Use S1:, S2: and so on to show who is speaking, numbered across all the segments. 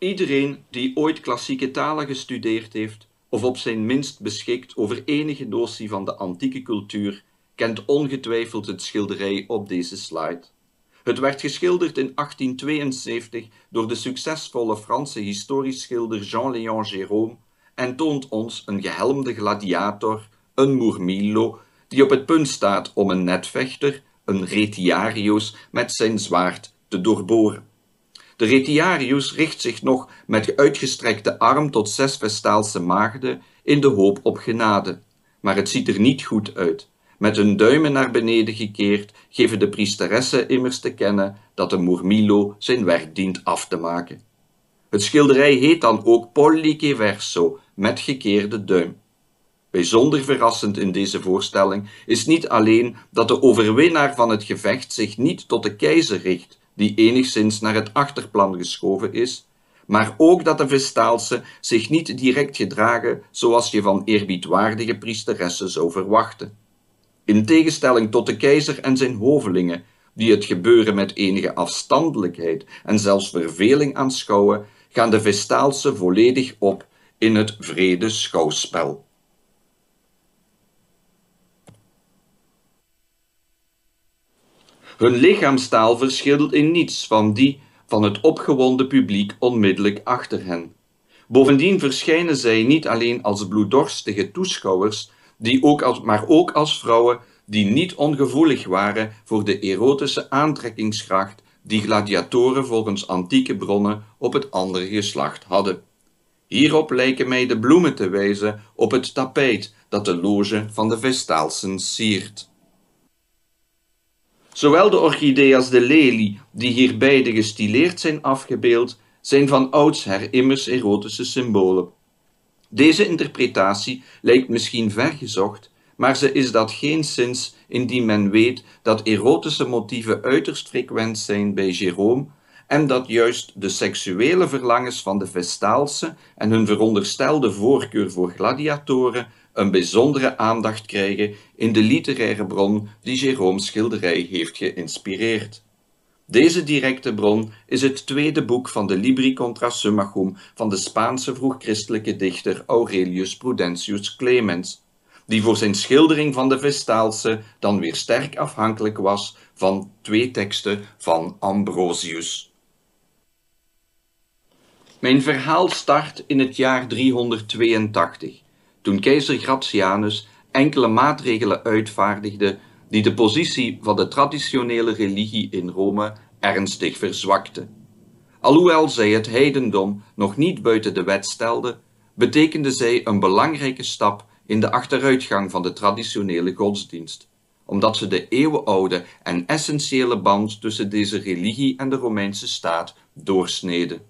S1: Iedereen die ooit klassieke talen gestudeerd heeft, of op zijn minst beschikt over enige notie van de antieke cultuur, kent ongetwijfeld het schilderij op deze slide. Het werd geschilderd in 1872 door de succesvolle Franse historisch schilder Jean-Léon Gérôme en toont ons een gehelmde gladiator, een Murmillo, die op het punt staat om een netvechter, een retiarius, met zijn zwaard te doorboren. De retiarius richt zich nog met uitgestrekte arm tot zes Vestaalse maagden in de hoop op genade. Maar het ziet er niet goed uit. Met hun duimen naar beneden gekeerd geven de priesteressen immers te kennen dat de Murmillo zijn werk dient af te maken. Het schilderij heet dan ook Pollice verso, met gekeerde duim. Bijzonder verrassend in deze voorstelling is niet alleen dat de overwinnaar van het gevecht zich niet tot de keizer richt, die enigszins naar het achterplan geschoven is, maar ook dat de Vestaalse zich niet direct gedragen zoals je van eerbiedwaardige priesteressen zou verwachten. In tegenstelling tot de keizer en zijn hovelingen, die het gebeuren met enige afstandelijkheid en zelfs verveling aanschouwen, gaan de Vestaalse volledig op in het vrede schouwspel. Hun lichaamstaal verschilt in niets van die van het opgewonden publiek onmiddellijk achter hen. Bovendien verschijnen zij niet alleen als bloeddorstige toeschouwers, die ook als, maar ook als vrouwen die niet ongevoelig waren voor de erotische aantrekkingskracht die gladiatoren volgens antieke bronnen op het andere geslacht hadden. Hierop lijken mij de bloemen te wijzen op het tapijt dat de loge van de Vestaalsen siert. Zowel de orchidee als de lelie, die hier beide gestileerd zijn afgebeeld, zijn van oudsher immers erotische symbolen. Deze interpretatie lijkt misschien vergezocht, maar ze is dat geenszins indien men weet dat erotische motieven uiterst frequent zijn bij Jérôme en dat juist de seksuele verlangens van de Vestaalse en hun veronderstelde voorkeur voor gladiatoren een bijzondere aandacht krijgen in de literaire bron die Jérôme's schilderij heeft geïnspireerd. Deze directe bron is het tweede boek van de Libri contra Summachum van de Spaanse vroegchristelijke dichter Aurelius Prudentius Clemens, die voor zijn schildering van de Vestaalse dan weer sterk afhankelijk was van twee teksten van Ambrosius. Mijn verhaal start in het jaar 382 toen keizer Gratianus enkele maatregelen uitvaardigde die de positie van de traditionele religie in Rome ernstig verzwakte. Alhoewel zij het heidendom nog niet buiten de wet stelde, betekende zij een belangrijke stap in de achteruitgang van de traditionele godsdienst, omdat ze de eeuwenoude en essentiële band tussen deze religie en de Romeinse staat doorsneden.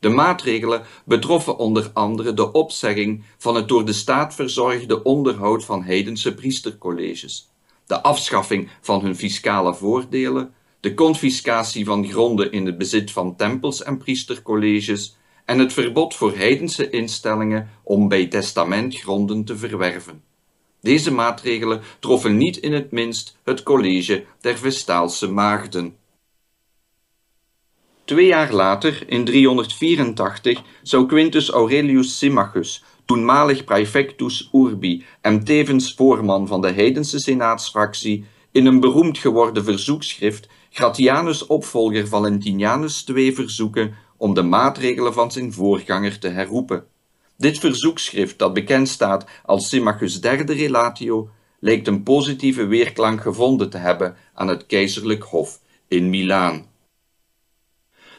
S1: De maatregelen betroffen onder andere de opzegging van het door de staat verzorgde onderhoud van heidense priestercolleges, de afschaffing van hun fiscale voordelen, de confiscatie van gronden in het bezit van tempels en priestercolleges en het verbod voor heidense instellingen om bij testament gronden te verwerven. Deze maatregelen troffen niet in het minst het college der Vestaalse maagden. Twee jaar later, in 384, zou Quintus Aurelius Symmachus, toenmalig praefectus urbi en tevens voorman van de heidense senaatsfractie, in een beroemd geworden verzoekschrift Gratianus' opvolger Valentinianus II verzoeken om de maatregelen van zijn voorganger te herroepen. Dit verzoekschrift, dat bekend staat als Symmachus' derde relatio, lijkt een positieve weerklank gevonden te hebben aan het keizerlijk hof in Milaan.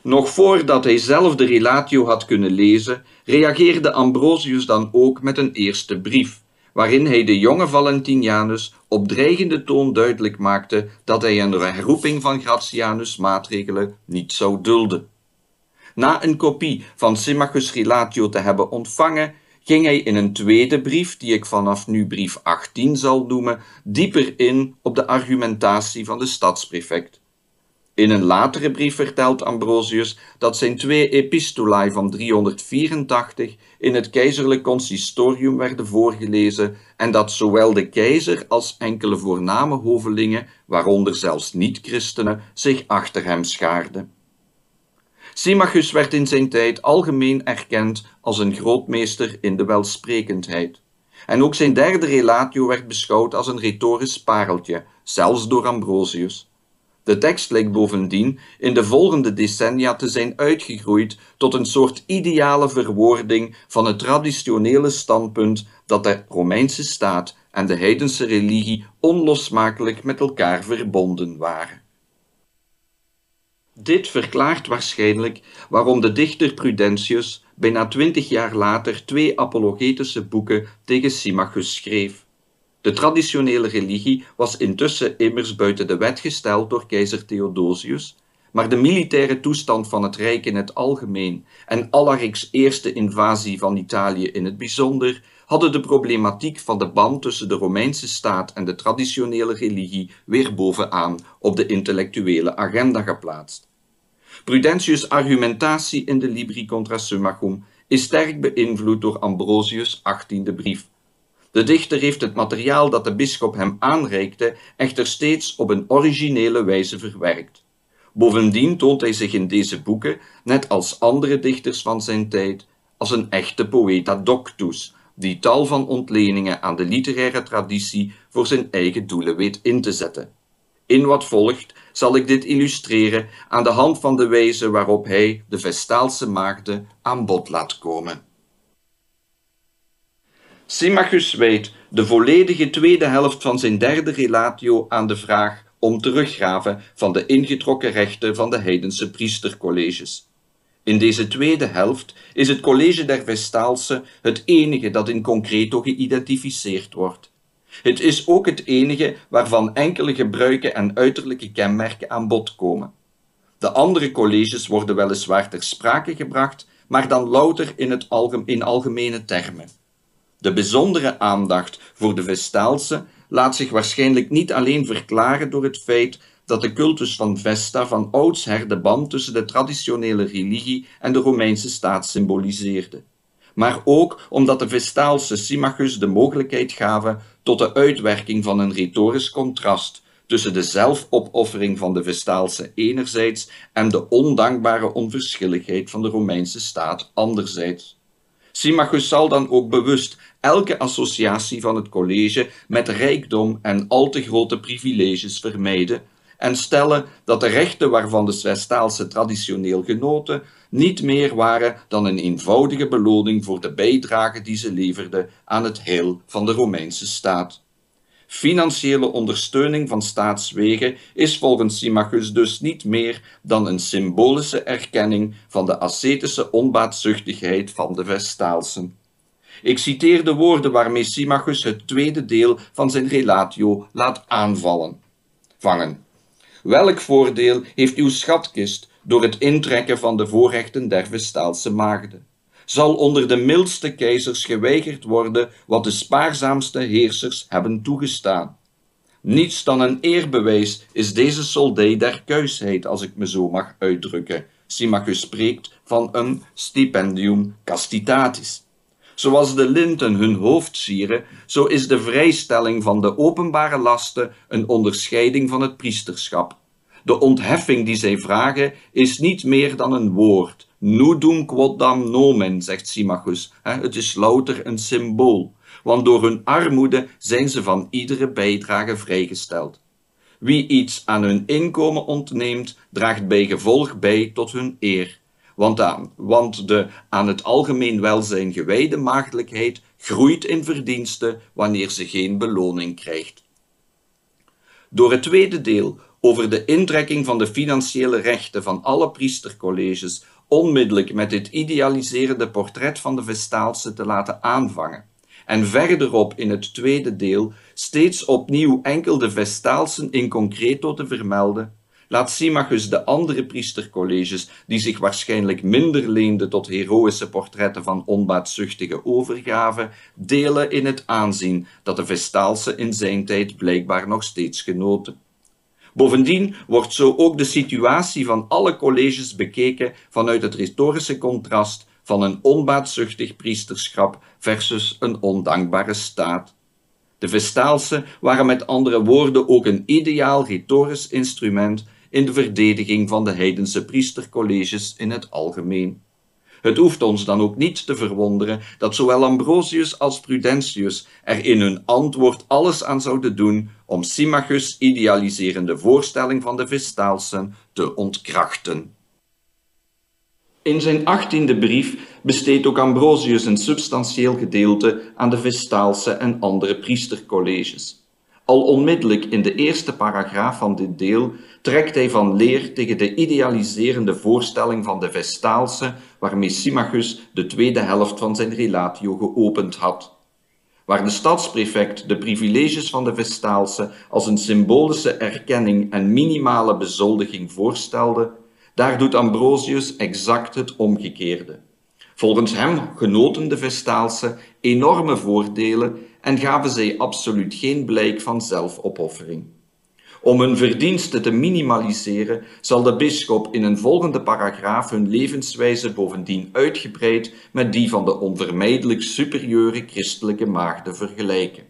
S1: Nog voordat hij zelf de relatio had kunnen lezen, reageerde Ambrosius dan ook met een eerste brief, waarin hij de jonge Valentinianus op dreigende toon duidelijk maakte dat hij een herroeping van Gratianus' maatregelen niet zou dulden. Na een kopie van Symmachus' relatio te hebben ontvangen, ging hij in een tweede brief, die ik vanaf nu brief 18 zal noemen, dieper in op de argumentatie van de stadsprefect. In een latere brief vertelt Ambrosius dat zijn twee epistolae van 384 in het keizerlijk consistorium werden voorgelezen en dat zowel de keizer als enkele voorname hovelingen, waaronder zelfs niet-christenen, zich achter hem schaarden. Symmachus werd in zijn tijd algemeen erkend als een grootmeester in de welsprekendheid. En ook zijn derde relatio werd beschouwd als een retorisch pareltje, zelfs door Ambrosius. De tekst lijkt bovendien in de volgende decennia te zijn uitgegroeid tot een soort ideale verwoording van het traditionele standpunt dat de Romeinse staat en de heidense religie onlosmakelijk met elkaar verbonden waren. Dit verklaart waarschijnlijk waarom de dichter Prudentius bijna twintig jaar later twee apologetische boeken tegen Symmachus schreef. De traditionele religie was intussen immers buiten de wet gesteld door keizer Theodosius, maar de militaire toestand van het Rijk in het algemeen en Alaric's eerste invasie van Italië in het bijzonder hadden de problematiek van de band tussen de Romeinse staat en de traditionele religie weer bovenaan op de intellectuele agenda geplaatst. Prudentius' argumentatie in de Libri contra Symmachum is sterk beïnvloed door Ambrosius' achttiende brief. De dichter heeft het materiaal dat de bisschop hem aanreikte echter steeds op een originele wijze verwerkt. Bovendien toont hij zich in deze boeken, net als andere dichters van zijn tijd, als een echte poeta doctus, die tal van ontleningen aan de literaire traditie voor zijn eigen doelen weet in te zetten. In wat volgt zal ik dit illustreren aan de hand van de wijze waarop hij de Vestaalse maagden aan bod laat komen. Symmachus wijdt de volledige tweede helft van zijn derde relatio aan de vraag om teruggraven van de ingetrokken rechten van de heidense priestercolleges. In deze tweede helft is het college der Vestaalse het enige dat in concreto geïdentificeerd wordt. Het is ook het enige waarvan enkele gebruiken en uiterlijke kenmerken aan bod komen. De andere colleges worden weliswaar ter sprake gebracht, maar dan louter in, het in algemene termen. De bijzondere aandacht voor de Vestaalse laat zich waarschijnlijk niet alleen verklaren door het feit dat de cultus van Vesta van oudsher de band tussen de traditionele religie en de Romeinse staat symboliseerde, maar ook omdat de Vestaalse Symmachus de mogelijkheid gaven tot de uitwerking van een retorisch contrast tussen de zelfopoffering van de Vestaalse enerzijds en de ondankbare onverschilligheid van de Romeinse staat anderzijds. Symmachus zal dan ook bewust elke associatie van het college met rijkdom en al te grote privileges vermijden en stellen dat de rechten waarvan de Westaalse traditioneel genoten niet meer waren dan een eenvoudige beloning voor de bijdrage die ze leverden aan het heil van de Romeinse staat. Financiële ondersteuning van staatswegen is volgens Symmachus dus niet meer dan een symbolische erkenning van de ascetische onbaatzuchtigheid van de Vestaalsen. Ik citeer de woorden waarmee Symmachus het tweede deel van zijn relatio laat aanvallen. Vangen. Welk voordeel heeft uw schatkist door het intrekken van de voorrechten der Vestaalse maagden? Zal onder de mildste keizers geweigerd worden wat de spaarzaamste heersers hebben toegestaan? Niets dan een eerbewijs is deze soldij der kuisheid, als ik me zo mag uitdrukken. Symmachus spreekt van een stipendium castitatis. Zoals de linten hun hoofd sieren, zo is de vrijstelling van de openbare lasten een onderscheiding van het priesterschap. De ontheffing die zij vragen is niet meer dan een woord. Nudum quodam nomen, zegt Symmachus. Het is louter een symbool, want door hun armoede zijn ze van iedere bijdrage vrijgesteld. Wie iets aan hun inkomen ontneemt, draagt bij gevolg bij tot hun eer want, want de aan het algemeen welzijn gewijde maagdelijkheid groeit in verdienste wanneer ze geen beloning krijgt. Door het tweede deel over de intrekking van de financiële rechten van alle priestercolleges onmiddellijk met dit idealiserende portret van de Vestaalse te laten aanvangen, en verderop in het tweede deel steeds opnieuw enkel de Vestaalsen in concreto te vermelden, laat Symmachus de andere priestercolleges, die zich waarschijnlijk minder leenden tot heroïsche portretten van onbaatzuchtige overgave, delen in het aanzien dat de Vestaalse in zijn tijd blijkbaar nog steeds genoten. Bovendien wordt zo ook de situatie van alle colleges bekeken vanuit het retorische contrast van een onbaatzuchtig priesterschap versus een ondankbare staat. De Vestaalse waren met andere woorden ook een ideaal retorisch instrument in de verdediging van de heidense priestercolleges in het algemeen. Het hoeft ons dan ook niet te verwonderen dat zowel Ambrosius als Prudentius er in hun antwoord alles aan zouden doen om Symmachus' idealiserende voorstelling van de Vestaalsen te ontkrachten. In zijn achttiende brief besteedt ook Ambrosius een substantieel gedeelte aan de Vestaalse en andere priestercolleges. Al onmiddellijk in de eerste paragraaf van dit deel trekt hij van leer tegen de idealiserende voorstelling van de Vestaalse, waarmee Symmachus de tweede helft van zijn relatio geopend had. Waar de stadsprefect de privileges van de Vestaalse als een symbolische erkenning en minimale bezoldiging voorstelde, daar doet Ambrosius exact het omgekeerde. Volgens hem genoten de Vestaalse enorme voordelen en gaven zij absoluut geen blijk van zelfopoffering. Om hun verdiensten te minimaliseren, zal de bisschop in een volgende paragraaf hun levenswijze bovendien uitgebreid met die van de onvermijdelijk superieure christelijke maagden vergelijken.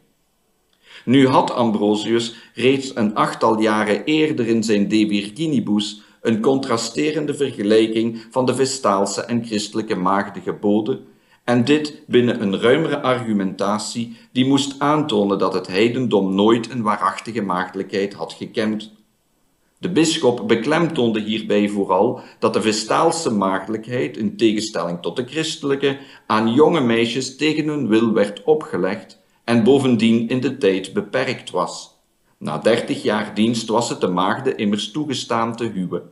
S1: Nu had Ambrosius reeds een achttal jaren eerder in zijn De Virginibus een contrasterende vergelijking van de Vestaalse en christelijke maagden geboden, en dit binnen een ruimere argumentatie die moest aantonen dat het heidendom nooit een waarachtige maagdelijkheid had gekend. De bisschop beklemtoonde hierbij vooral dat de Vestaalse maagdelijkheid, in tegenstelling tot de christelijke, aan jonge meisjes tegen hun wil werd opgelegd en bovendien in de tijd beperkt was. Na dertig jaar dienst was het de maagden immers toegestaan te huwen.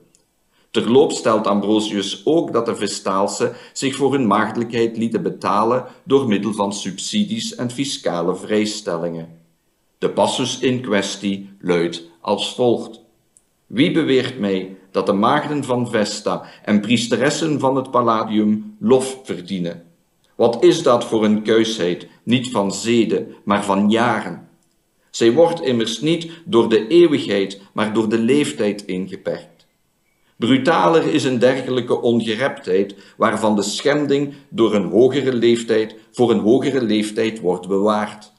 S1: Terloops stelt Ambrosius ook dat de Vestaalse zich voor hun maagdelijkheid lieten betalen door middel van subsidies en fiscale vrijstellingen. De passus in kwestie luidt als volgt. Wie beweert mij dat de maagden van Vesta en priesteressen van het Palladium lof verdienen? Wat is dat voor een kuisheid, niet van zeden, maar van jaren? Zij wordt immers niet door de eeuwigheid, maar door de leeftijd ingeperkt. Brutaler is een dergelijke ongereptheid, waarvan de schending door een hogere leeftijd voor een hogere leeftijd wordt bewaard.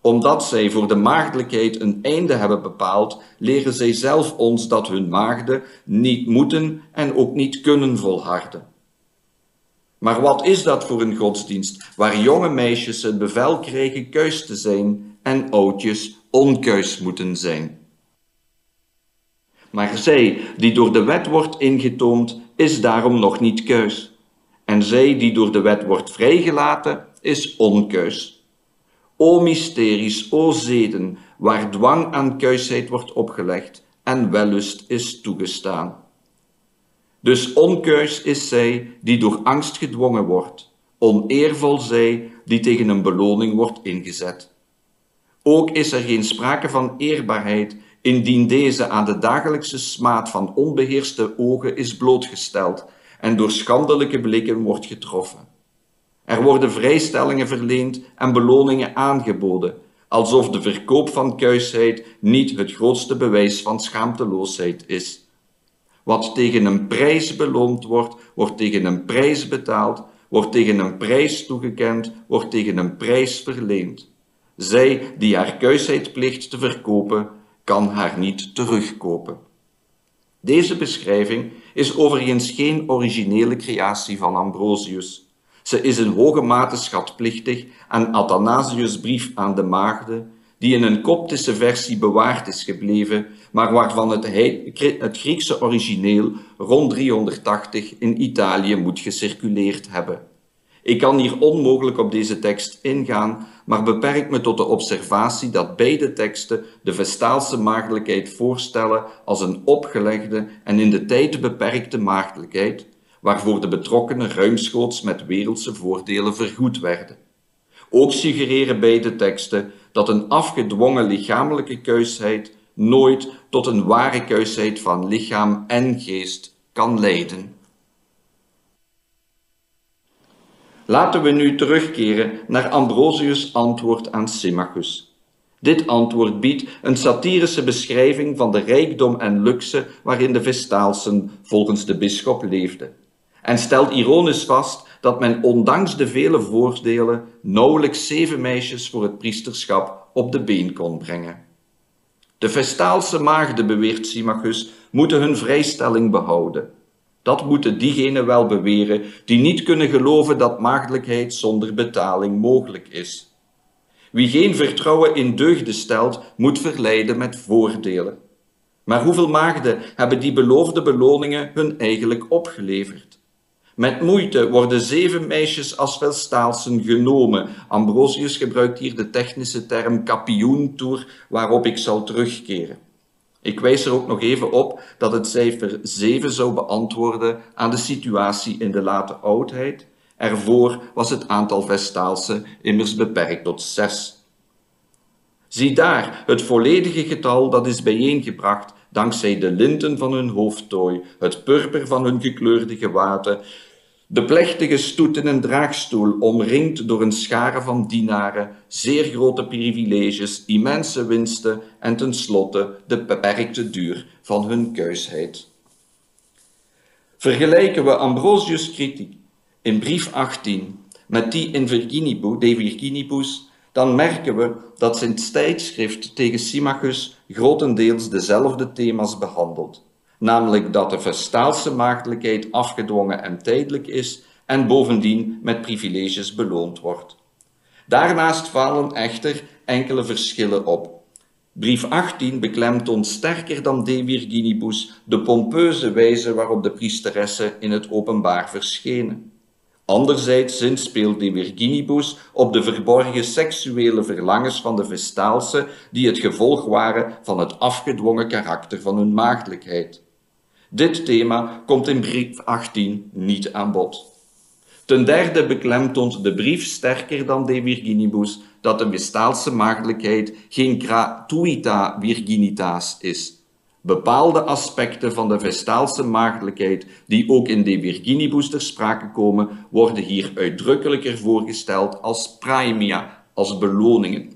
S1: Omdat zij voor de maagdelijkheid een einde hebben bepaald, leren zij zelf ons dat hun maagden niet moeten en ook niet kunnen volharden. Maar wat is dat voor een godsdienst, waar jonge meisjes het bevel krijgen kuis te zijn en oudjes onkuis moeten zijn? Maar zij die door de wet wordt ingetoomd, is daarom nog niet keus. En zij die door de wet wordt vrijgelaten, is onkeus. O mysteries, o zeden, waar dwang aan keusheid wordt opgelegd en wellust is toegestaan. Dus onkeus is zij die door angst gedwongen wordt, oneervol zij die tegen een beloning wordt ingezet. Ook is er geen sprake van eerbaarheid indien deze aan de dagelijkse smaad van onbeheerste ogen is blootgesteld en door schandelijke blikken wordt getroffen. Er worden vrijstellingen verleend en beloningen aangeboden, alsof de verkoop van kuisheid niet het grootste bewijs van schaamteloosheid is. Wat tegen een prijs beloond wordt, wordt tegen een prijs betaald, wordt tegen een prijs toegekend, wordt tegen een prijs verleend. Zij die haar kuisheid plicht te verkopen, kan haar niet terugkopen. Deze beschrijving is overigens geen originele creatie van Ambrosius. Ze is in hoge mate schatplichtig aan Athanasius' brief aan de maagden, die in een koptische versie bewaard is gebleven, maar waarvan het, het Griekse origineel rond 380 in Italië moet gecirculeerd hebben. Ik kan hier onmogelijk op deze tekst ingaan, maar beperk me tot de observatie dat beide teksten de Vestaalse maagdelijkheid voorstellen als een opgelegde en in de tijd beperkte maagdelijkheid, waarvoor de betrokkenen ruimschoots met wereldse voordelen vergoed werden. Ook suggereren beide teksten dat een afgedwongen lichamelijke keusheid nooit tot een ware keusheid van lichaam en geest kan leiden. Laten we nu terugkeren naar Ambrosius' antwoord aan Symmachus. Dit antwoord biedt een satirische beschrijving van de rijkdom en luxe waarin de Vestaalsen volgens de bisschop leefden, en stelt ironisch vast dat men ondanks de vele voordelen nauwelijks zeven meisjes voor het priesterschap op de been kon brengen. De Vestaalse maagden, beweert Symmachus, moeten hun vrijstelling behouden. Dat moeten diegenen wel beweren die niet kunnen geloven dat maagdelijkheid zonder betaling mogelijk is. Wie geen vertrouwen in deugden stelt, moet verleiden met voordelen. Maar hoeveel maagden hebben die beloofde beloningen hun eigenlijk opgeleverd? Met moeite worden zeven meisjes als Vestaalsen genomen. Ambrosius gebruikt hier de technische term kapioentoer, waarop ik zal terugkeren. Ik wijs er ook nog even op dat het cijfer 7 zou beantwoorden aan de situatie in de late oudheid. Ervoor was het aantal Vestaalse immers beperkt tot 6. Zie daar het volledige getal dat is bijeengebracht dankzij de linten van hun hoofdtooi, het purper van hun gekleurde gewaten, de plechtige stoet in een draagstoel, omringd door een schare van dienaren, zeer grote privileges, immense winsten en tenslotte de beperkte duur van hun kuisheid. Vergelijken we Ambrosius' kritiek in brief 18 met die in Virginibus, de Virginibus, dan merken we dat zijn tijdschrift tegen Symmachus grotendeels dezelfde thema's behandelt namelijk dat de Vestaalse maagdelijkheid afgedwongen en tijdelijk is en bovendien met privileges beloond wordt. Daarnaast vallen echter enkele verschillen op. Brief 18 beklemtoont sterker dan De Virginibus de pompeuze wijze waarop de priesteressen in het openbaar verschenen. Anderzijds zinspeelt de Virginibus op de verborgen seksuele verlangens van de Vestaalse, die het gevolg waren van het afgedwongen karakter van hun maagdelijkheid. Dit thema komt in brief 18 niet aan bod. Ten derde beklemtoont de brief sterker dan De Virginibus dat de Westaalse maagdelijkheid geen gratuita virginitas is. Bepaalde aspecten van de Vestaalse maagdelijkheid, die ook in De Virginibus ter sprake komen, worden hier uitdrukkelijker voorgesteld als praemia, als beloningen.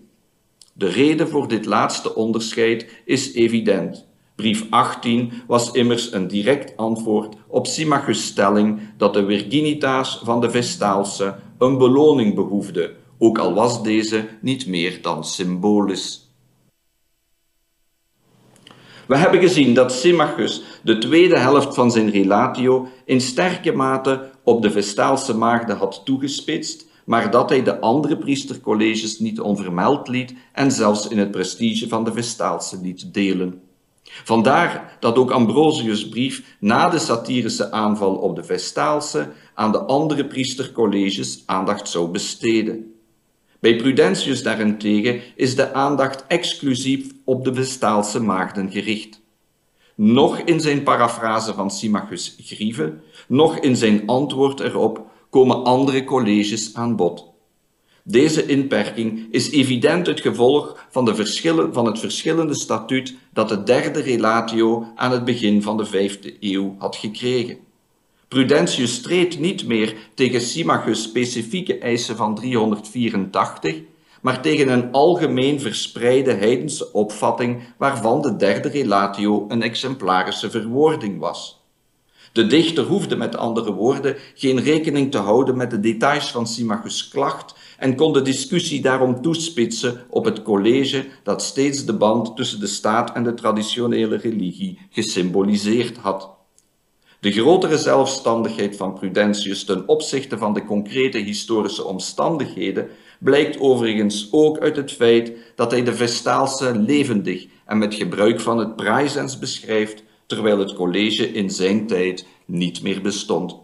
S1: De reden voor dit laatste onderscheid is evident. Brief 18 was immers een direct antwoord op Symmachus' stelling dat de Virginitas van de Vestaalse een beloning behoefde, ook al was deze niet meer dan symbolisch. We hebben gezien dat Symmachus de tweede helft van zijn relatio in sterke mate op de Vestaalse maagden had toegespitst, maar dat hij de andere priestercolleges niet onvermeld liet en zelfs in het prestige van de Vestaalse liet delen. Vandaar dat ook Ambrosius' brief na de satirische aanval op de Vestaalse aan de andere priestercolleges aandacht zou besteden. Bij Prudentius daarentegen is de aandacht exclusief op de Vestaalse maagden gericht. Nog in zijn parafrase van Symmachus Grieve, nog in zijn antwoord erop komen andere colleges aan bod. Deze inperking is evident het gevolg van, de verschillen, van het verschillende statuut dat de derde relatio aan het begin van de vijfde eeuw had gekregen. Prudentius streed niet meer tegen Symmachus' specifieke eisen van 384, maar tegen een algemeen verspreide heidense opvatting waarvan de derde relatio een exemplarische verwoording was. De dichter hoefde met andere woorden geen rekening te houden met de details van Symmachus' klacht en kon de discussie daarom toespitsen op het college dat steeds de band tussen de staat en de traditionele religie gesymboliseerd had. De grotere zelfstandigheid van Prudentius ten opzichte van de concrete historische omstandigheden blijkt overigens ook uit het feit dat hij de Vestaalse levendig en met gebruik van het praesens beschrijft, terwijl het college in zijn tijd niet meer bestond.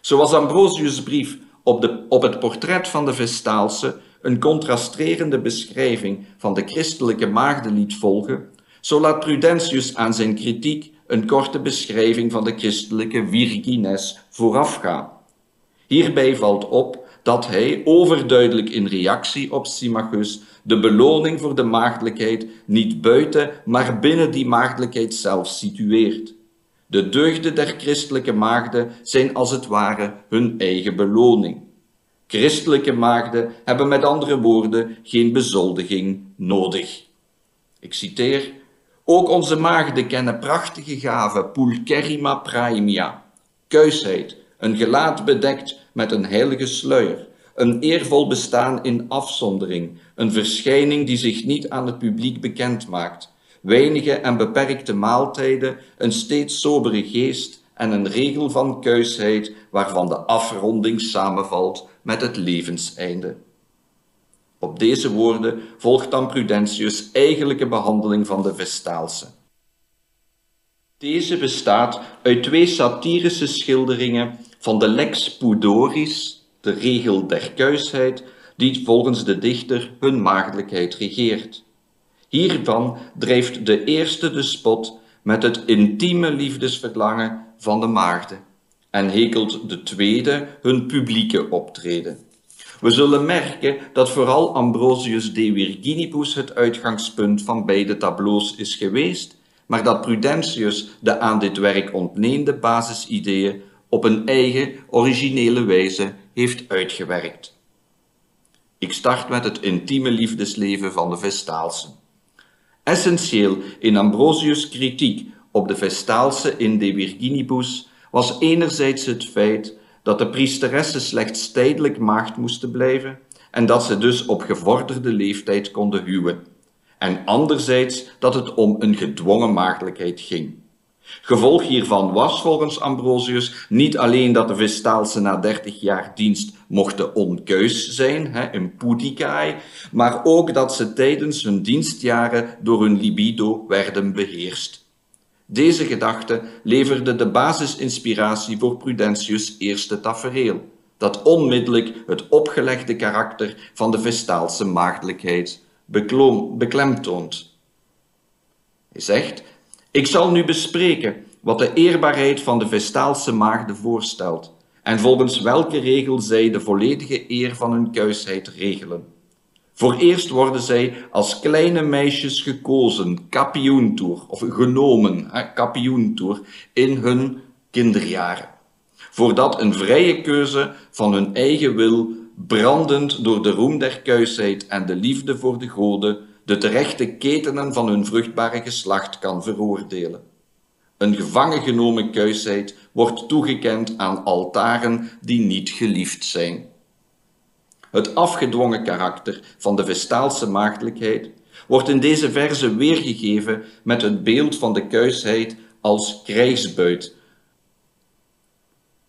S1: Zoals Ambrosius' brief op, de, op het portret van de Vestaalse een contrasterende beschrijving van de christelijke maagden liet volgen, zo laat Prudentius aan zijn kritiek een korte beschrijving van de christelijke Virgines voorafgaan. Hierbij valt op dat hij, overduidelijk in reactie op Symmachus, de beloning voor de maagdelijkheid niet buiten, maar binnen die maagdelijkheid zelf situeert. De deugden der christelijke maagden zijn als het ware hun eigen beloning. Christelijke maagden hebben met andere woorden geen bezoldiging nodig. Ik citeer: Ook onze maagden kennen prachtige gaven, pulcherrima praemia, kuisheid, een gelaat bedekt met een heilige sluier, een eervol bestaan in afzondering, een verschijning die zich niet aan het publiek bekend maakt, weinige en beperkte maaltijden, een steeds sobere geest en een regel van kuisheid waarvan de afronding samenvalt met het levenseinde. Op deze woorden volgt dan Prudentius' eigenlijke behandeling van de Vestaalse. Deze bestaat uit twee satirische schilderingen van de lex pudoris, de regel der kuisheid, die volgens de dichter hun maagdelijkheid regeert. Hiervan drijft de eerste de spot met het intieme liefdesverlangen van de maagden en hekelt de tweede hun publieke optreden. We zullen merken dat vooral Ambrosius de Virginibus het uitgangspunt van beide tableaus is geweest, maar dat Prudentius de aan dit werk ontleende basisideeën op een eigen originele wijze heeft uitgewerkt. Ik start met het intieme liefdesleven van de Vestaalse. Essentieel in Ambrosius' kritiek op de Vestaalse in De Virginibus was enerzijds het feit dat de priesteressen slechts tijdelijk maagd moesten blijven en dat ze dus op gevorderde leeftijd konden huwen, en anderzijds dat het om een gedwongen maagdelijkheid ging. Gevolg hiervan was volgens Ambrosius niet alleen dat de Vestaalse na dertig jaar dienst mochten onkeus zijn, hè, in pudicae, maar ook dat ze tijdens hun dienstjaren door hun libido werden beheerst. Deze gedachte leverde de basisinspiratie voor Prudentius' eerste tafereel, dat onmiddellijk het opgelegde karakter van de Vestaalse maagdelijkheid beklemtoont. Hij zegt, ik zal nu bespreken wat de eerbaarheid van de Vestaalse maagden voorstelt en volgens welke regel zij de volledige eer van hun kuisheid regelen. Voor eerst worden zij als kleine meisjes gekozen, kapioentoer, of genomen, kapioentoer, in hun kinderjaren. Voordat een vrije keuze van hun eigen wil, brandend door de roem der kuisheid en de liefde voor de goden, de terechte ketenen van hun vruchtbare geslacht kan veroordelen. Een gevangen genomen kuisheid wordt toegekend aan altaren die niet geliefd zijn. Het afgedwongen karakter van de Vestaalse maagdelijkheid wordt in deze verse weergegeven met het beeld van de kuisheid als krijgsbuit.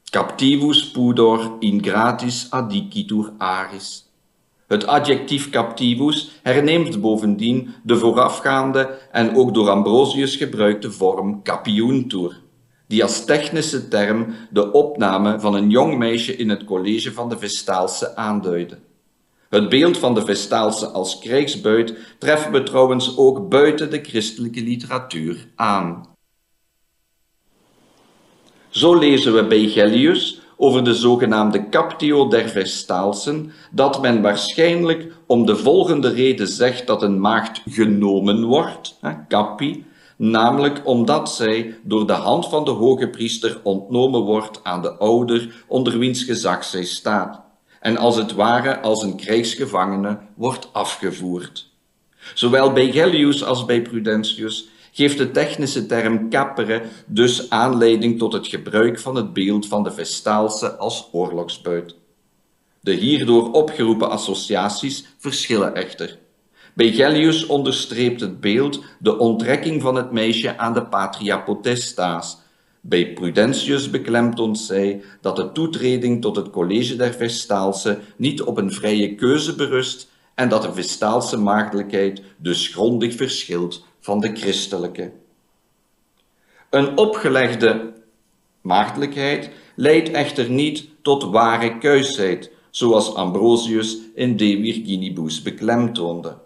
S1: Captivus pudor in gratis adicitur aris. Het adjectief captivus herneemt bovendien de voorafgaande en ook door Ambrosius gebruikte vorm capiuntur die als technische term de opname van een jong meisje in het college van de Vestaalse aanduidde. Het beeld van de Vestaalse als krijgsbuit treffen we trouwens ook buiten de christelijke literatuur aan. Zo lezen we bij Gellius over de zogenaamde captio der Vestaalsen, dat men waarschijnlijk om de volgende reden zegt dat een maagd genomen wordt, capi, namelijk omdat zij door de hand van de hoge priester ontnomen wordt aan de ouder onder wiens gezag zij staat, en als het ware als een krijgsgevangene wordt afgevoerd. Zowel bij Gellius als bij Prudentius geeft de technische term capere dus aanleiding tot het gebruik van het beeld van de Vestaalse als oorlogsbuit. De hierdoor opgeroepen associaties verschillen echter. Bij Gellius onderstreept het beeld de onttrekking van het meisje aan de patria potestas. Bij Prudentius beklemtoont zij dat de toetreding tot het college der Vestaalse niet op een vrije keuze berust en dat de Vestaalse maagdelijkheid dus grondig verschilt van de christelijke. Een opgelegde maagdelijkheid leidt echter niet tot ware kuisheid, zoals Ambrosius in De Virginibus beklemtoonde.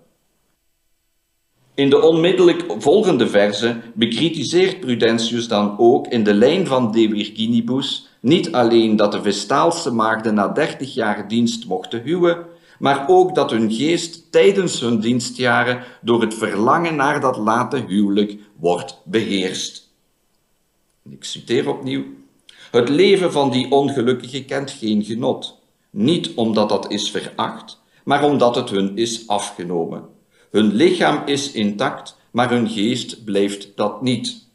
S1: In de onmiddellijk volgende verse bekritiseert Prudentius dan ook in de lijn van De Virginibus niet alleen dat de Vestaalse maagden na dertig jaar dienst mochten huwen, maar ook dat hun geest tijdens hun dienstjaren door het verlangen naar dat late huwelijk wordt beheerst. Ik citeer opnieuw. Het leven van die ongelukkige kent geen genot, niet omdat dat is veracht, maar omdat het hun is afgenomen. Hun lichaam is intact, maar hun geest blijft dat niet.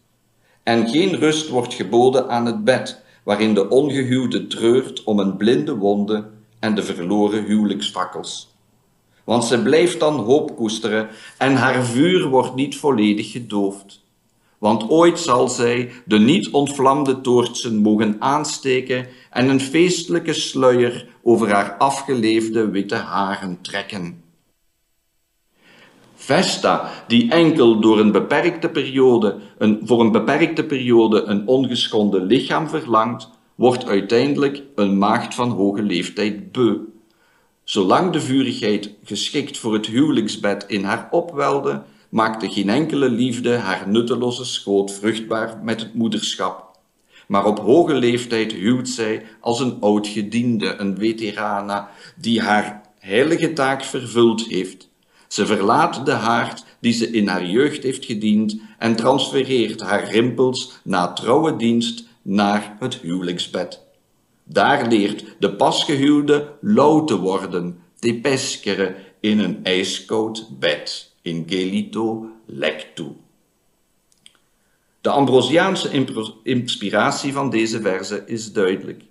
S1: En geen rust wordt geboden aan het bed, waarin de ongehuwde treurt om een blinde wonde en de verloren huwelijksvakkels. want ze blijft dan hoop koesteren en haar vuur wordt niet volledig gedoofd. Want ooit zal zij de niet ontvlamde toortsen mogen aansteken en een feestelijke sluier over haar afgeleefde witte haren trekken. Vesta, die enkel door een beperkte periode, een, voor een beperkte periode een ongeschonden lichaam verlangt, wordt uiteindelijk een maagd van hoge leeftijd beu. Zolang de vurigheid geschikt voor het huwelijksbed in haar opwelde, maakte geen enkele liefde haar nutteloze schoot vruchtbaar met het moederschap. Maar op hoge leeftijd huwt zij als een oud gediende, een veterana, die haar heilige taak vervuld heeft. Ze verlaat de haard die ze in haar jeugd heeft gediend en transfereert haar rimpels na trouwe dienst naar het huwelijksbed. Daar leert de pasgehuwde lauw te worden, te peskeren in een ijskoud bed, in gelito lectu. De Ambrosiaanse inspiratie van deze verse is duidelijk.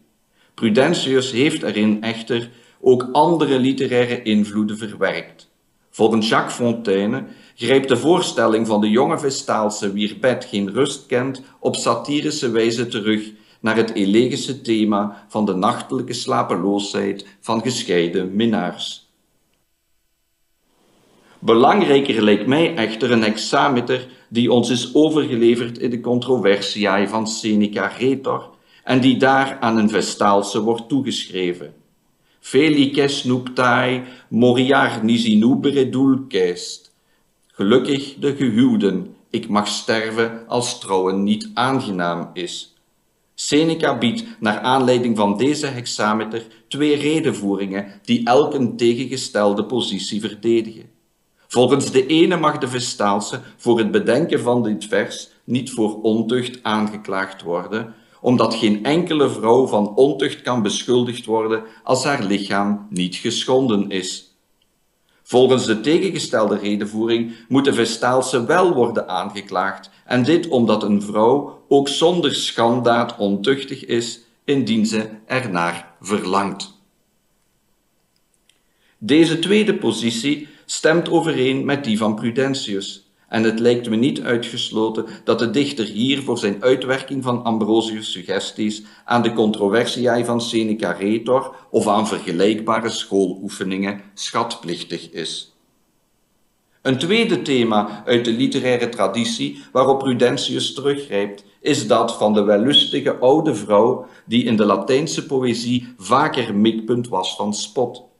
S1: Prudentius heeft erin echter ook andere literaire invloeden verwerkt. Volgens Jacques Fontaine grijpt de voorstelling van de jonge Vestaalse wier bed geen rust kent op satirische wijze terug naar het elegische thema van de nachtelijke slapeloosheid van gescheiden minnaars. Belangrijker lijkt mij echter een hexameter die ons is overgeleverd in de controversiae van Seneca Retor en die daar aan een Vestaalse wordt toegeschreven. Felices nuptae moriar nisi nubere dulcest. Gelukkig de gehuwden, ik mag sterven als trouwen niet aangenaam is. Seneca biedt naar aanleiding van deze hexameter twee redenvoeringen die elk een tegengestelde positie verdedigen. Volgens de ene mag de Vestaalse voor het bedenken van dit vers niet voor ontucht aangeklaagd worden, omdat geen enkele vrouw van ontucht kan beschuldigd worden als haar lichaam niet geschonden is. Volgens de tegengestelde redenvoering moet de Vestaalse wel worden aangeklaagd, en dit omdat een vrouw ook zonder schandaad ontuchtig is, indien ze ernaar verlangt. Deze tweede positie stemt overeen met die van Prudentius, en het lijkt me niet uitgesloten dat de dichter hier voor zijn uitwerking van Ambrosius' suggesties aan de controversiae van Seneca Retor of aan vergelijkbare schooloefeningen schatplichtig is. Een tweede thema uit de literaire traditie waarop Prudentius teruggrijpt, is dat van de wellustige oude vrouw die in de Latijnse poëzie vaker mikpunt was van spot.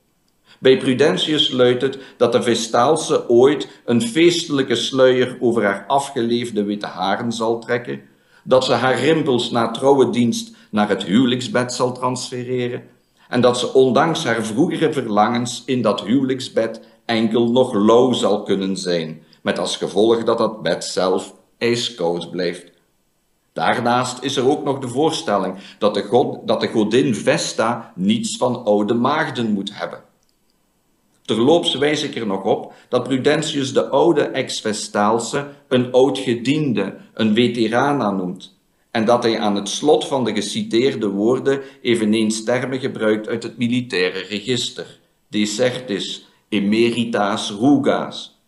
S1: Bij Prudentius luidt het dat de Vestaalse ooit een feestelijke sluier over haar afgeleefde witte haren zal trekken, dat ze haar rimpels na trouwe dienst naar het huwelijksbed zal transfereren en dat ze ondanks haar vroegere verlangens in dat huwelijksbed enkel nog lauw zal kunnen zijn, met als gevolg dat dat bed zelf ijskoud blijft. Daarnaast is er ook nog de voorstelling dat de, god, dat de godin Vesta niets van oude maagden moet hebben. Terloops wijs ik er nog op dat Prudentius de oude ex-Vestaalse een oud gediende, een veterana noemt, en dat hij aan het slot van de geciteerde woorden eveneens termen gebruikt uit het militaire register, desertis, emeritas rugas.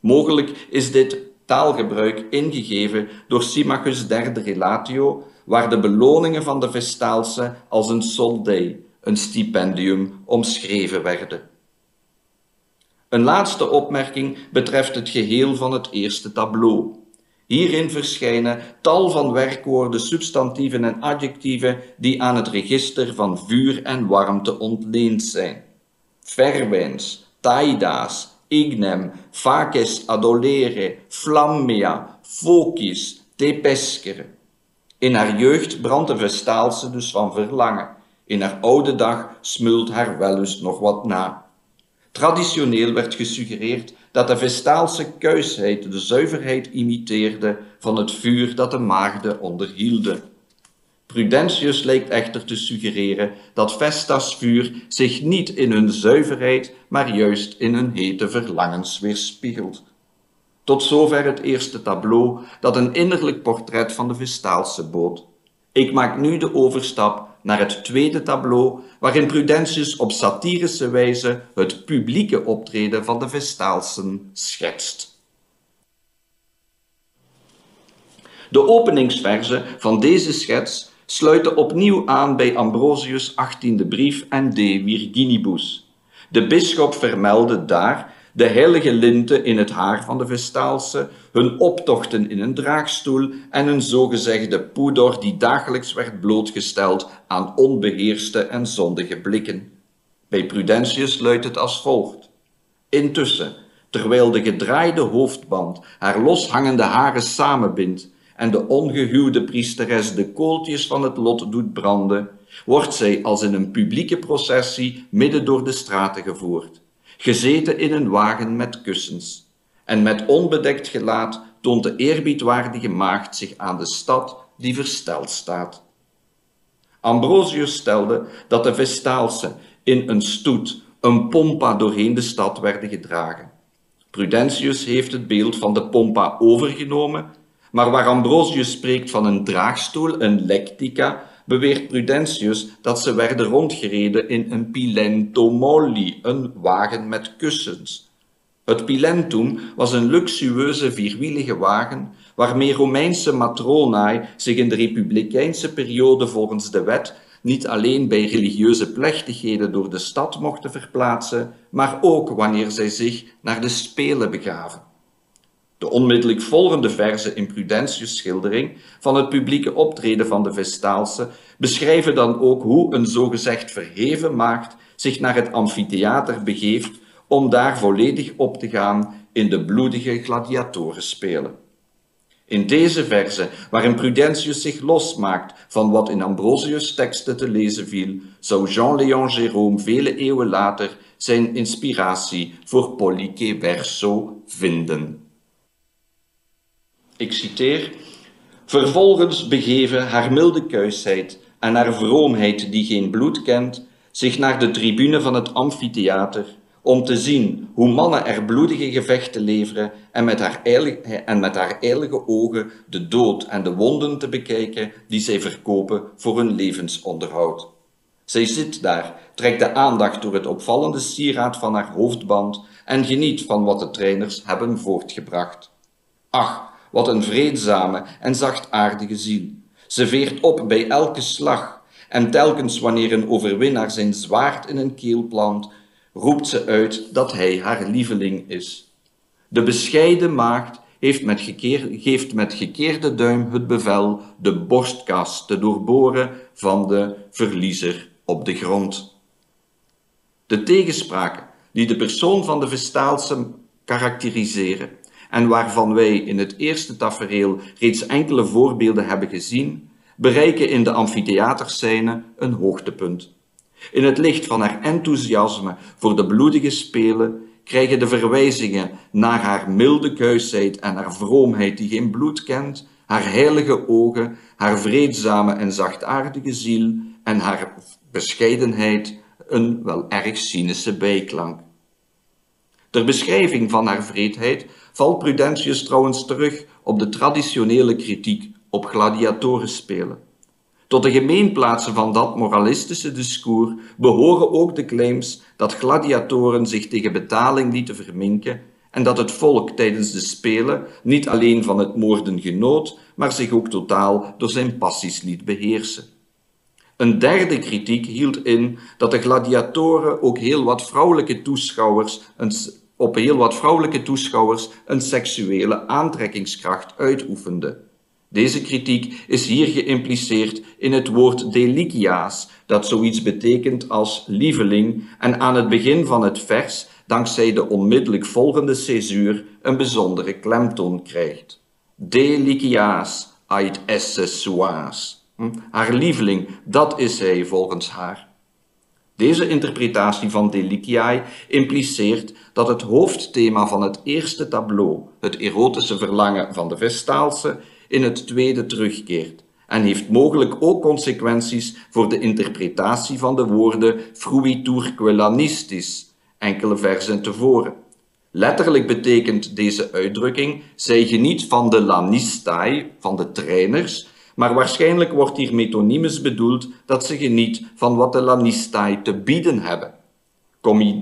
S1: Mogelijk is dit taalgebruik ingegeven door Symmachus' derde relatio, waar de beloningen van de Vestaalse als een soldei, een stipendium, omschreven werden. Een laatste opmerking betreft het geheel van het eerste tableau. Hierin verschijnen tal van werkwoorden, substantieven en adjectieven die aan het register van vuur en warmte ontleend zijn. Verwens, taida's, ignem, faces adolere, flammea, focis, tepescere. In haar jeugd brandt de Vestaalse dus van verlangen. In haar oude dag smult haar wellust nog wat na. Traditioneel werd gesuggereerd dat de Vestaalse kuisheid de zuiverheid imiteerde van het vuur dat de maagden onderhielden. Prudentius lijkt echter te suggereren dat Vesta's vuur zich niet in hun zuiverheid, maar juist in hun hete verlangens weerspiegelt. Tot zover het eerste tableau dat een innerlijk portret van de Vestaalse bood. Ik maak nu de overstap naar het tweede tableau, waarin Prudentius op satirische wijze het publieke optreden van de Vestaalsen schetst. De openingsverzen van deze schets sluiten opnieuw aan bij Ambrosius' 18e brief en De Virginibus. De bisschop vermeldde daar de heilige linten in het haar van de Vestaalse, hun optochten in een draagstoel en een zogezegde poeder die dagelijks werd blootgesteld aan onbeheerste en zondige blikken. Bij Prudentius luidt het als volgt. Intussen, terwijl de gedraaide hoofdband haar loshangende haren samenbindt en de ongehuwde priesteres de kooltjes van het lot doet branden, wordt zij als in een publieke processie midden door de straten gevoerd gezeten in een wagen met kussens. En met onbedekt gelaat toont de eerbiedwaardige maagd zich aan de stad die versteld staat. Ambrosius stelde dat de Vestaalse in een stoet, een pompa doorheen de stad werden gedragen. Prudentius heeft het beeld van de pompa overgenomen, maar waar Ambrosius spreekt van een draagstoel, een lectica, beweert Prudentius dat ze werden rondgereden in een pilentomolli, een wagen met kussens. Het pilentum was een luxueuze vierwielige wagen waarmee Romeinse matronae zich in de republikeinse periode volgens de wet niet alleen bij religieuze plechtigheden door de stad mochten verplaatsen, maar ook wanneer zij zich naar de Spelen begaven. De onmiddellijk volgende verse in Prudentius' schildering van het publieke optreden van de Vestaalse beschrijven dan ook hoe een zogezegd verheven maagd zich naar het amfitheater begeeft om daar volledig op te gaan in de bloedige gladiatorenspelen. In deze verse, waarin Prudentius zich losmaakt van wat in Ambrosius' teksten te lezen viel, zou Jean-Léon Gérôme vele eeuwen later zijn inspiratie voor Polyke Verso vinden. Ik citeer, Vervolgens begeven haar milde kuisheid en haar vroomheid die geen bloed kent, zich naar de tribune van het amfitheater, om te zien hoe mannen er bloedige gevechten leveren en met haar, eilige, en met haar eilige ogen de dood en de wonden te bekijken die zij verkopen voor hun levensonderhoud. Zij zit daar, trekt de aandacht door het opvallende sieraad van haar hoofdband en geniet van wat de trainers hebben voortgebracht. Ach, wat een vreedzame en zachtaardige ziel. Ze veert op bij elke slag en telkens wanneer een overwinnaar zijn zwaard in een keel plant, roept ze uit dat hij haar lieveling is. De bescheiden maagd heeft met geeft met gekeerde duim het bevel de borstkas te doorboren van de verliezer op de grond. De tegenspraken die de persoon van de Vestaalse karakteriseren, en waarvan wij in het eerste tafereel reeds enkele voorbeelden hebben gezien, bereiken in de amfitheaterscène een hoogtepunt. In het licht van haar enthousiasme voor de bloedige spelen krijgen de verwijzingen naar haar milde kuisheid en haar vroomheid die geen bloed kent, haar heilige ogen, haar vreedzame en zachtaardige ziel en haar bescheidenheid een wel erg cynische bijklank. Ter beschrijving van haar vreedheid valt Prudentius trouwens terug op de traditionele kritiek op gladiatorenspelen. Tot de gemeenplaatsen van dat moralistische discours behoren ook de claims dat gladiatoren zich tegen betaling lieten verminken en dat het volk tijdens de spelen niet alleen van het moorden genoot, maar zich ook totaal door zijn passies liet beheersen. Een derde kritiek hield in dat de gladiatoren ook heel wat vrouwelijke toeschouwers een op heel wat vrouwelijke toeschouwers een seksuele aantrekkingskracht uitoefende. Deze kritiek is hier geïmpliceerd in het woord deliciaas, dat zoiets betekent als lieveling en aan het begin van het vers, dankzij de onmiddellijk volgende césuur, een bijzondere klemtoon krijgt. Deliciaas ait suas. Hm? Haar lieveling, dat is hij volgens haar. Deze interpretatie van Deliciae impliceert dat het hoofdthema van het eerste tableau, het erotische verlangen van de Vestaalse, in het tweede terugkeert en heeft mogelijk ook consequenties voor de interpretatie van de woorden fruitur quellanistis, enkele versen tevoren. Letterlijk betekent deze uitdrukking, zij geniet van de lanistai, van de trainers, maar waarschijnlijk wordt hier metonymus bedoeld dat ze geniet van wat de Lanistai te bieden hebben.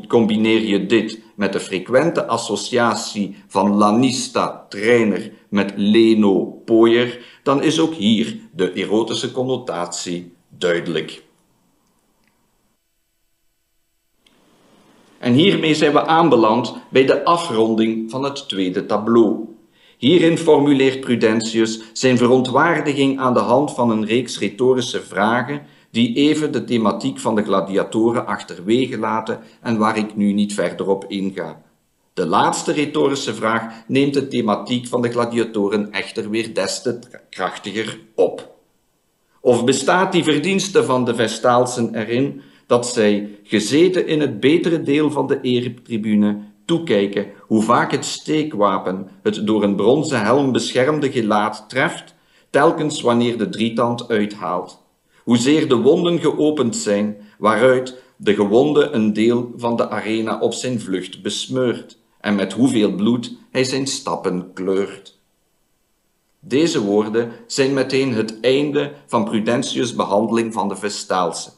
S1: Combineer je dit met de frequente associatie van Lanista, trainer, met Leno, pooier, dan is ook hier de erotische connotatie duidelijk. En hiermee zijn we aanbeland bij de afronding van het tweede tableau. Hierin formuleert Prudentius zijn verontwaardiging aan de hand van een reeks retorische vragen die even de thematiek van de gladiatoren achterwege laten en waar ik nu niet verder op inga. De laatste retorische vraag neemt de thematiek van de gladiatoren echter weer des te krachtiger op. Of bestaat die verdienste van de Vestaalsen erin dat zij, gezeten in het betere deel van de eretribune, toekijken hoe vaak het steekwapen het door een bronzen helm beschermde gelaat treft, telkens wanneer de drietand uithaalt. Hoezeer de wonden geopend zijn, waaruit de gewonde een deel van de arena op zijn vlucht besmeurt, en met hoeveel bloed hij zijn stappen kleurt. Deze woorden zijn meteen het einde van Prudentius' behandeling van de Vestaalse.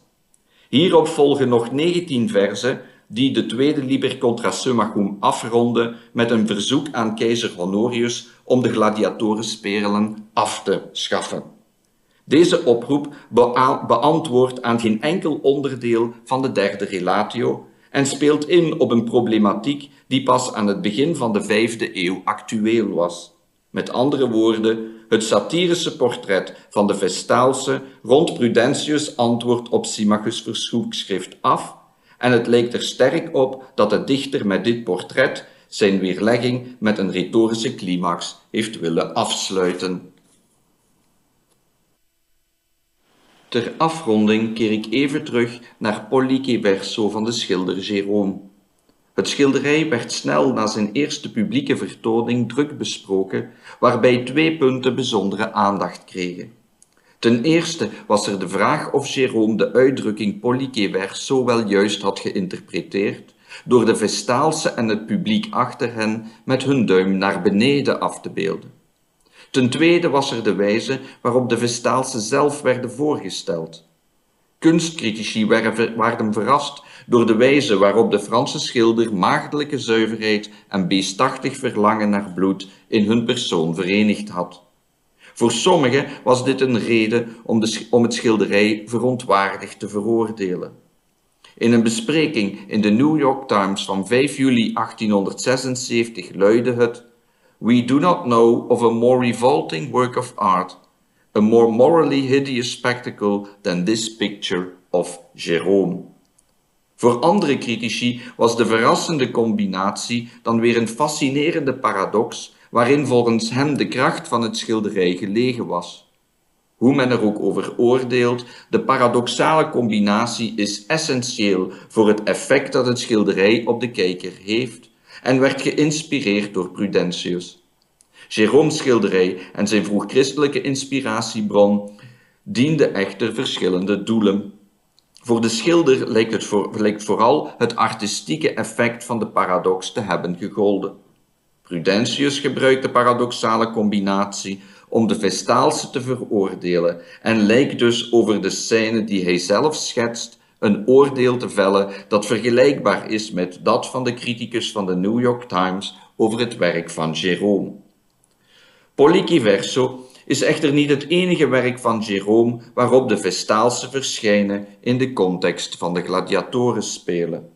S1: Hierop volgen nog 19 verzen die de tweede Liber contra Summachum afronden met een verzoek aan keizer Honorius om de gladiatorenspelen af te schaffen. Deze oproep beantwoordt aan geen enkel onderdeel van de derde relatio en speelt in op een problematiek die pas aan het begin van de vijfde eeuw actueel was. Met andere woorden, het satirische portret van de Vestaalse rond Prudentius antwoord op Symmachus' verzoekschrift af en het lijkt er sterk op dat de dichter met dit portret zijn weerlegging met een retorische climax heeft willen afsluiten. Ter afronding keer ik even terug naar Pollice Verso van de schilder Jérôme. Het schilderij werd snel na zijn eerste publieke vertoning druk besproken, waarbij twee punten bijzondere aandacht kregen. Ten eerste was er de vraag of Jérôme de uitdrukking Pollice Verso wel juist had geïnterpreteerd, door de Vestaalse en het publiek achter hen met hun duim naar beneden af te beelden. Ten tweede was er de wijze waarop de Vestaalse zelf werden voorgesteld. Kunstcritici werden verrast door de wijze waarop de Franse schilder maagdelijke zuiverheid en beestachtig verlangen naar bloed in hun persoon verenigd had. Voor sommigen was dit een reden om, de, om het schilderij verontwaardigd te veroordelen. In een bespreking in de New York Times van 5 juli 1876 luidde het We do not know of a more revolting work of art, a more morally hideous spectacle than this picture of Jérôme. Voor andere critici was de verrassende combinatie dan weer een fascinerende paradox waarin volgens hem de kracht van het schilderij gelegen was. Hoe men er ook over oordeelt, de paradoxale combinatie is essentieel voor het effect dat het schilderij op de kijker heeft en werd geïnspireerd door Prudentius. Jérôme's schilderij en zijn vroeg-christelijke inspiratiebron dienden echter verschillende doelen. Voor de schilder lijkt, het lijkt vooral het artistieke effect van de paradox te hebben gegolden. Prudentius gebruikt de paradoxale combinatie om de Vestaalse te veroordelen en lijkt dus over de scène die hij zelf schetst een oordeel te vellen dat vergelijkbaar is met dat van de criticus van de New York Times over het werk van Jérôme. Pollici Verso is echter niet het enige werk van Jérôme waarop de Vestaalse verschijnen in de context van de gladiatoren spelen.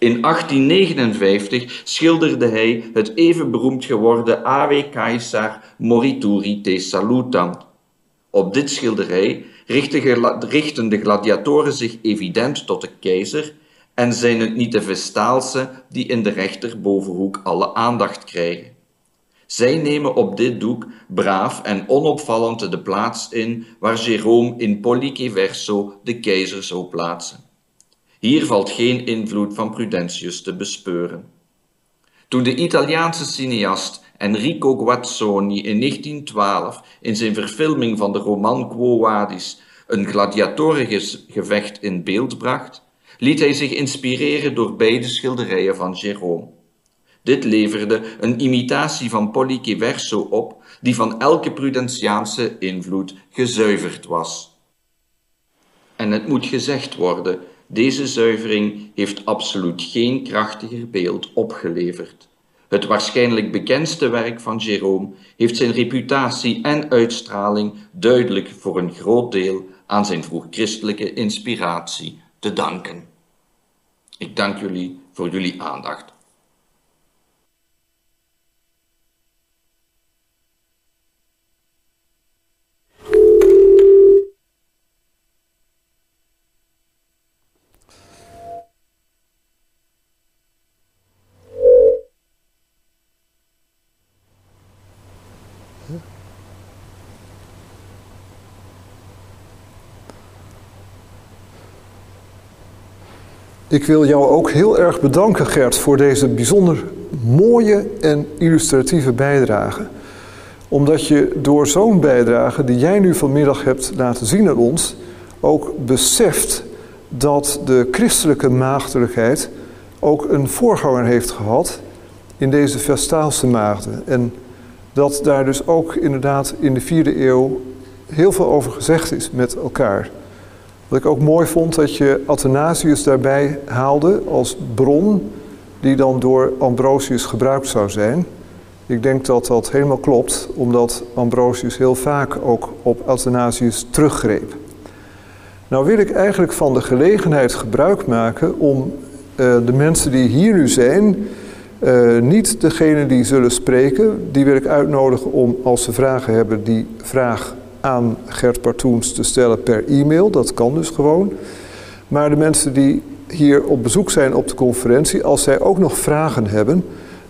S1: In 1859 schilderde hij het even beroemd geworden Ave Caesar Morituri te Salutam. Op dit schilderij richten de gladiatoren zich evident tot de keizer en zijn het niet de Vestaalse die in de rechterbovenhoek alle aandacht krijgen. Zij nemen op dit doek braaf en onopvallend de plaats in waar Jérôme in Pollice Verso de keizer zou plaatsen. Hier valt geen invloed van Prudentius te bespeuren. Toen de Italiaanse cineast Enrico Guazzoni in 1912 in zijn verfilming van de roman Quo Vadis een gladiatorengevecht in beeld bracht, liet hij zich inspireren door beide schilderijen van Jérôme. Dit leverde een imitatie van Pollice Verso op, die van elke prudentiaanse invloed gezuiverd was. En het moet gezegd worden, deze zuivering heeft absoluut geen krachtiger beeld opgeleverd. Het waarschijnlijk bekendste werk van Jerome heeft zijn reputatie en uitstraling duidelijk voor een groot deel aan zijn vroeg-christelijke inspiratie te danken. Ik dank jullie voor jullie aandacht.
S2: Ik wil jou ook heel erg bedanken, Gert, voor deze bijzonder mooie en illustratieve bijdrage. Omdat je door zo'n bijdrage die jij nu vanmiddag hebt laten zien aan ons, ook beseft dat de christelijke maagdelijkheid ook een voorganger heeft gehad in deze Vestaalse maagden. En dat daar dus ook inderdaad in de vierde eeuw heel veel over gezegd is met elkaar. Wat ik ook mooi vond dat je Athanasius daarbij haalde als bron die dan door Ambrosius gebruikt zou zijn. Ik denk dat dat helemaal klopt, omdat Ambrosius heel vaak ook op Athanasius teruggreep. Nou wil ik eigenlijk van de gelegenheid gebruik maken om uh, de mensen die hier nu zijn, uh, niet degene die zullen spreken, die wil ik uitnodigen om als ze vragen hebben, die vraag aan Gert Partoens te stellen per e-mail. Dat kan dus gewoon. Maar de mensen die hier op bezoek zijn op de conferentie, als zij ook nog vragen hebben,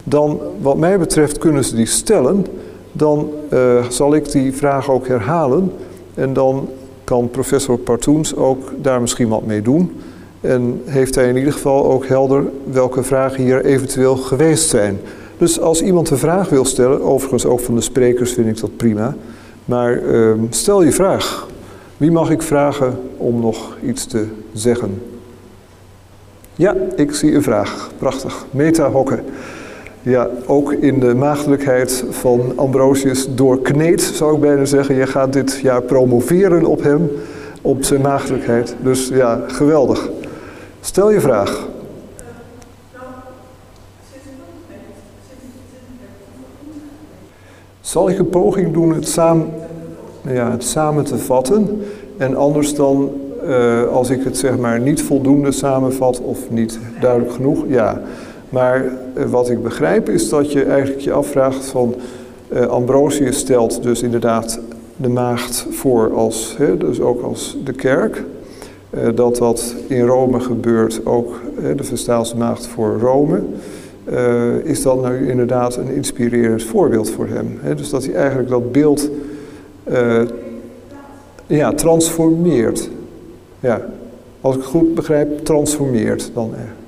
S2: dan wat mij betreft kunnen ze die stellen. Dan uh, zal ik die vraag ook herhalen. En dan kan professor Partoens ook daar misschien wat mee doen. En heeft hij in ieder geval ook helder welke vragen hier eventueel geweest zijn. Dus als iemand een vraag wil stellen, overigens ook van de sprekers vind ik dat prima. Maar uh, stel je vraag. Wie mag ik vragen om nog iets te zeggen? Ja, ik zie een vraag. Prachtig. Meta Hokke. Ja, ook in de maagdelijkheid van Ambrosius doorkneed, zou ik bijna zeggen. Je gaat dit jaar promoveren op hem, op zijn maagdelijkheid. Dus ja, geweldig. Stel je vraag. Zal ik een poging doen het samen, ja, het samen te vatten? En anders dan, uh, als ik het zeg maar niet voldoende samenvat of niet duidelijk genoeg, ja. Maar uh, wat ik begrijp is dat je eigenlijk je afvraagt van uh, Ambrosius stelt dus inderdaad de maagd voor als, hè, dus ook als de kerk. dat dat in Rome gebeurt, ook de Vestaalse maagd voor Rome uh, is dat nou inderdaad een inspirerend voorbeeld voor hem. Dus dat hij eigenlijk dat beeld uh, ja, transformeert. Ja, als ik het goed begrijp, transformeert dan. Ja.